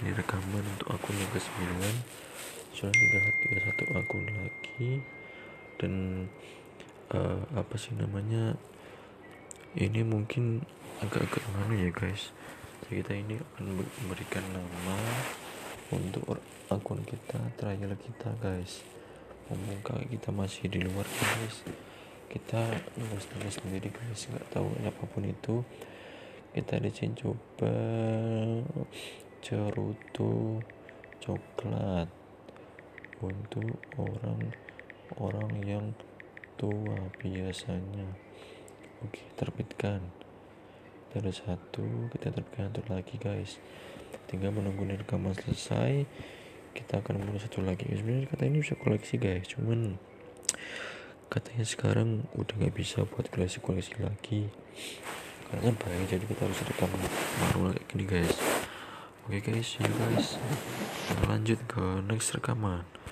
ini rekaman untuk akun yang ke-9 sudah tinggal tiga satu akun lagi. Dan uh, apa sih namanya ini mungkin agak-agak mana ya guys. Jadi kita ini akan memberikan nama untuk akun kita trial kita guys. Ngomong kita masih di luar guys. Kita nulis-nulis sendiri guys. Nggak tahu apa pun itu. Kita di sini coba cerutu coklat. Untuk orang-orang yang tua biasanya. Oke terbitkan. Dari satu kita terbitkan satu lagi guys. Tinggal menunggu rekaman selesai kita akan mulai satu lagi. Sebenarnya kata ini bisa koleksi guys. Cuman katanya sekarang udah nggak bisa buat koleksi-koleksi lagi. Karena baik jadi kita harus rekam baru lagi gini guys oke okay guys see you guys lanjut ke next rekaman